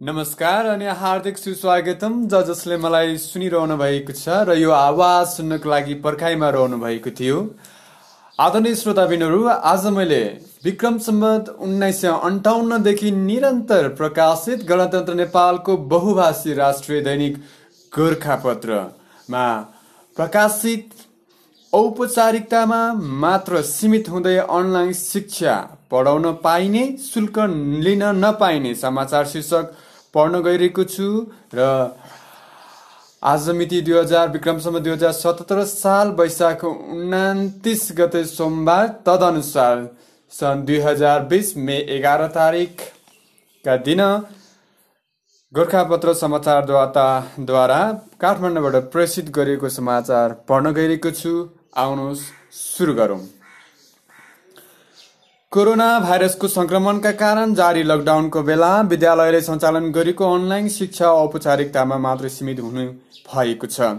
नमस्कार अनि हार्दिक सुस्वागतम। ज जसले मलाई सुनिरहनु भएको छ र यो आवाज सुन्नको लागि पर्खाइमा रहनु भएको थियो। आदरणीय श्रोताबिनहरू आज मैले विक्रम सम्बत उन्नाइस सय अन्ठाउन्नदेखि निरन्तर प्रकाशित गणतन्त्र नेपालको बहुभाषी राष्ट्रिय दैनिक गोर्खापत्रमा प्रकाशित औपचारिकतामा मात्र सीमित हुँदै अनलाइन शिक्षा पढाउन पाइने शुल्क लिन नपाइने समाचार शीर्षक पढ्न गइरहेको छु र आज मिति दुई हजार विक्रमसम्म दुई हजार सतहत्तर साल वैशाख उन्तिस गते सोमबार तदनुसार सन् दुई हजार बिस मे एघार तारिकका दिन गोर्खापत्र समाचारद्वारा काठमाडौँबाट प्रेषित गरिएको समाचार पढ्न गइरहेको छु। आउनुहोस् सुरु गरौँ कोरोना भाइरसको संक्रमणका कारण जारी लकडाउनको बेला विद्यालयले सञ्चालन गरेको अनलाइन शिक्षा औपचारिकतामा मात्र सीमित हुनु भएको छ।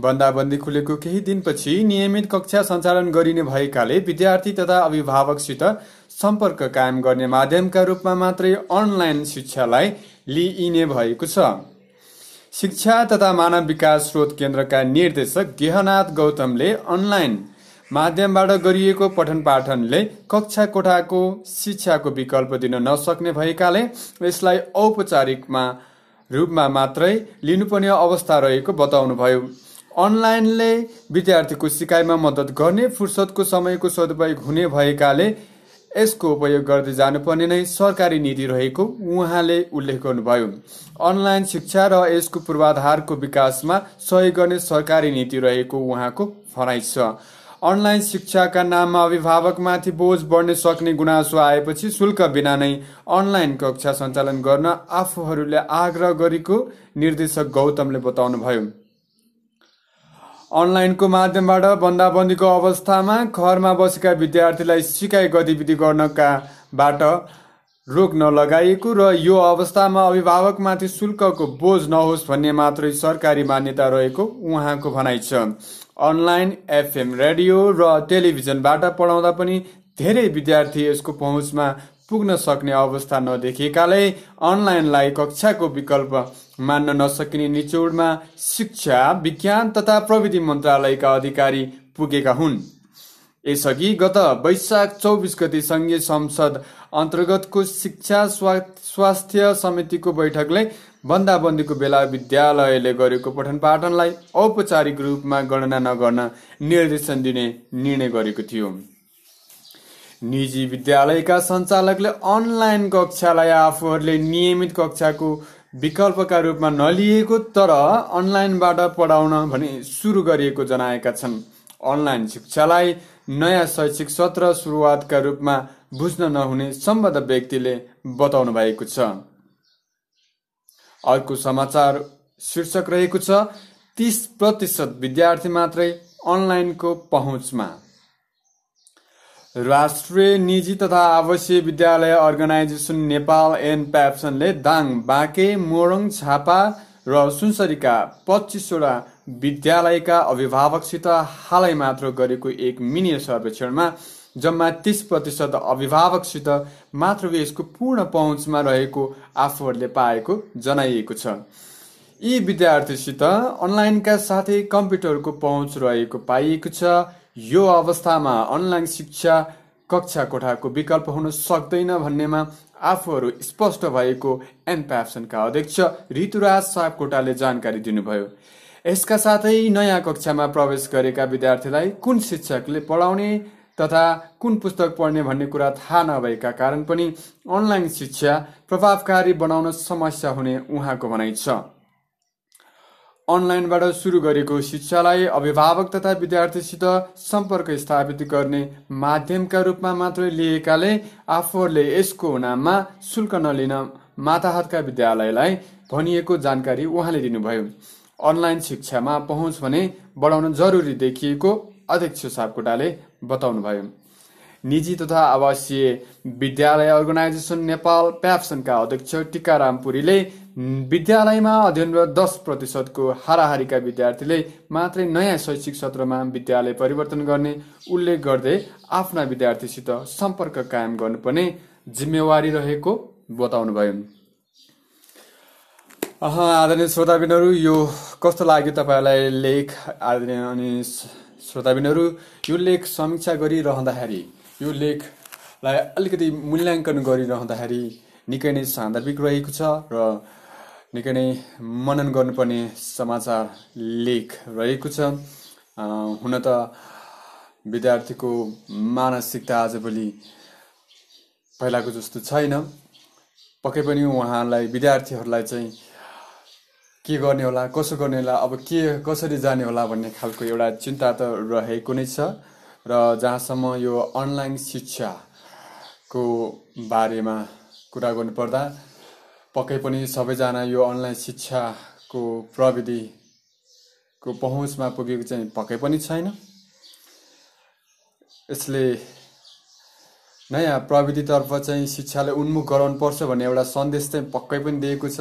बन्दाबन्दी खुलेको केही दिनपछि नियमित कक्षा सञ्चालन गरिने भएकाले विद्यार्थी तथा अभिभावकसित सम्पर्क कायम गर्ने माध्यमका रूपमा मात्रै अनलाइन शिक्षालाई लिइने भएको छ। शिक्षा तथा मानव विकास स्रोत केन्द्रका निर्देशक गेहनाथ गौतमले अनलाइन माध्यमबाट गरिएको पठन पाठनले कक्षा कोठाको शिक्षाको विकल्प दिन नसक्ने भएकाले यसलाई औपचारिकमा रूपमा मात्रै लिनुपर्ने अवस्था रहेको बताउनुभयो। अनलाइनले विद्यार्थीको सिकाइमा मद्दत गर्ने फुर्सदको समयको सदुपयोग हुने भएकाले यसको उपयोग गर्दै जानुपर्ने नै सरकारी नीति रहेको उहाँले उल्लेख गर्नुभयो। अनलाइन शिक्षा र यसको पूर्वाधारको विकासमा सहयोग गर्ने सरकारी नीति रहेको उहाँको भनाइ छ। अनलाइन शिक्षाका नाममा अभिभावकमाथि बोझ बढ्न सक्ने गुनासो आएपछि शुल्क बिना नै अनलाइन कक्षा सञ्चालन गर्न आफूहरूले आग्रह गरेको निर्देशक गौतमले बताउनुभयो। अनलाइनको माध्यमबाट बन्दाबन्दीको अवस्थामा घरमा बसेका विद्यार्थीलाई सिकाइ गतिविधि गर्नका बाट रोक नलगाइएको र यो अवस्थामा अभिभावकमाथि शुल्कको बोझ नहोस् भन्ने मात्रै सरकारी मान्यता रहेको उहाँको भनाइ छ। अनलाइन एफएम रेडियो र टेलिभिजनबाट पढाउँदा पनि धेरै विद्यार्थी यसको पहुँचमा पुग्न सक्ने अवस्था नदेखिएकाले अनलाइनलाई कक्षाको विकल्प मान्न नसकिने निचोडमा शिक्षा विज्ञान तथा प्रविधि मन्त्रालयका अधिकारी पुगेका हुन्। यसअघि गत वैशाख चौबिस गति सङ्घीय संसद अन्तर्गतको शिक्षा स्वास्थ्य समितिको बैठकले बन्दाबन्दीको बेला विद्यालयले गरेको पठन पाठनलाई औपचारिक रूपमा गणना नगर्न निर्देशन दिने निर्णय गरेको थियो। निजी विद्यालयका सञ्चालकले अनलाइन कक्षालाई आफूहरूले नियमित कक्षाको विकल्पका रूपमा नलिएको तर अनलाइनबाट पढाउन भने सुरु गरिएको जनाएका छन्। अनलाइन शिक्षालाई नयाँ शैक्षिक सत्र सुरुवातका रूपमा बुझ्न नहुने सम्बद्ध व्यक्तिले बताउनु भएको छ। अर्को समाचार शीर्षक रहेको छ तिस प्रतिशत विद्यार्थी मात्रै अनलाइनको पहुँचमा। राष्ट्रिय निजी तथा आवासीय विद्यालय अर्गनाइजेसन नेपाल एन प्याप्सनले दाङ बाँके मोरङ छापा र सुनसरीका पच्चिसवटा विद्यालयका अभिभावकसित हालै मात्र गरेको एक मिनी सर्वेक्षणमा जम्मा तिस प्रतिशत अभिभावकसित मात्र यसको पूर्ण पहुँचमा रहेको आफूहरूले पाएको जनाइएको छ। यी विद्यार्थीसित अनलाइनका साथै कम्प्युटरको पहुँच रहेको पाइएको छ। यो अवस्थामा अनलाइन शिक्षा कक्षा कोठाको विकल्प हुन सक्दैन भन्नेमा आफूहरू स्पष्ट भएको एनप्याप्सनका अध्यक्ष ऋतुराज सापकोटाले जानकारी दिनुभयो। यसका साथै नयाँ कक्षामा प्रवेश गरेका विद्यार्थीलाई कुन शिक्षकले पढाउने तथा कुन पुस्तक पढ्ने भन्ने कुरा थाहा नभएका कारण पनि अनलाइन शिक्षा प्रभावकारी बनाउन समस्या हुने उहाँको भनाइ छ। अनलाइनबाट सुरु गरेको शिक्षालाई अभिभावक तथा विद्यार्थीसित सम्पर्क स्थापित गर्ने माध्यमका रूपमा मात्रै लिएकाले आफूहरूले यसको नाममा शुल्क नलिन माताहतका विद्यालयलाई भनिएको जानकारी उहाँले दिनुभयो। अनलाइन शिक्षामा पहुँच भने बढाउन जरुरी देखिएको अध्यक्ष सापकोटाले बताउनुभयो। निजी तथा आवासीय विद्यालय अर्गनाइजेसन नेपाल प्याप्सनका अध्यक्ष टिकाराम पुरीले विद्यालयमा अध्ययनरत दस प्रतिशतको हाराहारीका विद्यार्थीले मात्रै नयाँ शैक्षिक सत्रमा विद्यालय परिवर्तन गर्ने उल्लेख गर्दै आफ्ना विद्यार्थीसित सम्पर्क कायम गर्नुपर्ने जिम्मेवारी रहेको बताउनुभयो। आदरणीय श्रोताबिनहरू यो कस्तो लाग्यो तपाईँहरूलाई लेख? आदरणीय अनि श्रोताबिनहरू यो लेख समीक्षा गरिरहँदाखेरि यो लेखलाई अलिकति मूल्याङ्कन गरिरहँदाखेरि निकै नै सान्दर्भिक रहेको छ र निकै नै मनन गर्नुपर्ने समाचार लेख रहेको छ। हुन त विद्यार्थीको मानसिकता आजभोलि पहिलाको जस्तो छैन। पक्कै पनि उहाँलाई विद्यार्थीहरूलाई चाहिँ के गर्ने होला कसो गर्ने होला अब के कसरी जाने होला भन्ने खालको एउटा चिन्ता त रहेको नै छ। र जहाँसम्म यो अनलाइन शिक्षाको बारेमा कुरा गर्नुपर्दा पक्कै पनि सबैजना यो अनलाइन शिक्षाको प्रविधिको पहुँचमा पुगेको चाहिँ पक्कै पनि छैन। यसले नयाँ प्रविधितर्फ चाहिँ शिक्षालाई उन्मुख गराउनुपर्छ भन्ने एउटा सन्देश चाहिँ पक्कै पनि दिएको छ।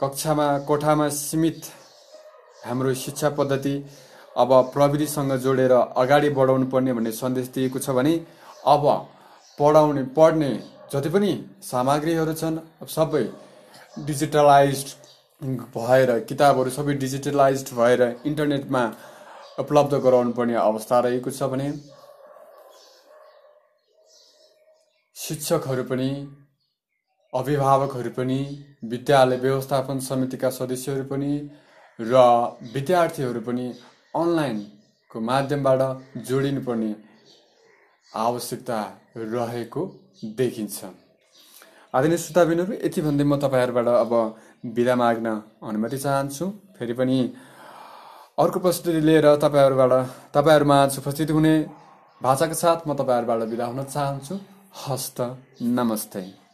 कक्षामा कोठामा सीमित हाम्रो शिक्षा पद्धति अब प्रविधिसँग जोडेर अगाडि बढाउनु पर्ने भन्ने सन्देश दिएको छ भने अब पढाउने पढ्ने जति पनि सामग्रीहरू छन् सबै डिजिटलाइज भएर किताबहरू सबै डिजिटलाइज भएर इन्टरनेटमा उपलब्ध गराउनु पर्ने अवस्था रहेको छ भने शिक्षकहरू पनि अभिभावकहरू पनि विद्यालय व्यवस्थापन समितिका सदस्यहरू पनि र विद्यार्थीहरू पनि अनलाइनको माध्यमबाट जोडिनुपर्ने आवश्यकता रहेको देखिन्छ। आदरणीय श्रोताबिनहरू यति भन्दै म तपाईँहरूबाट अब बिदा माग्न अनुमति चाहन्छु। फेरि पनि अर्को प्रस्तुति लिएर तपाईँहरूबाट तपाईँहरूमा उपस्थित हुने भाषाका साथ म तपाईँहरूबाट बिदा हुन चाहन्छु। हस्त नमस्ते।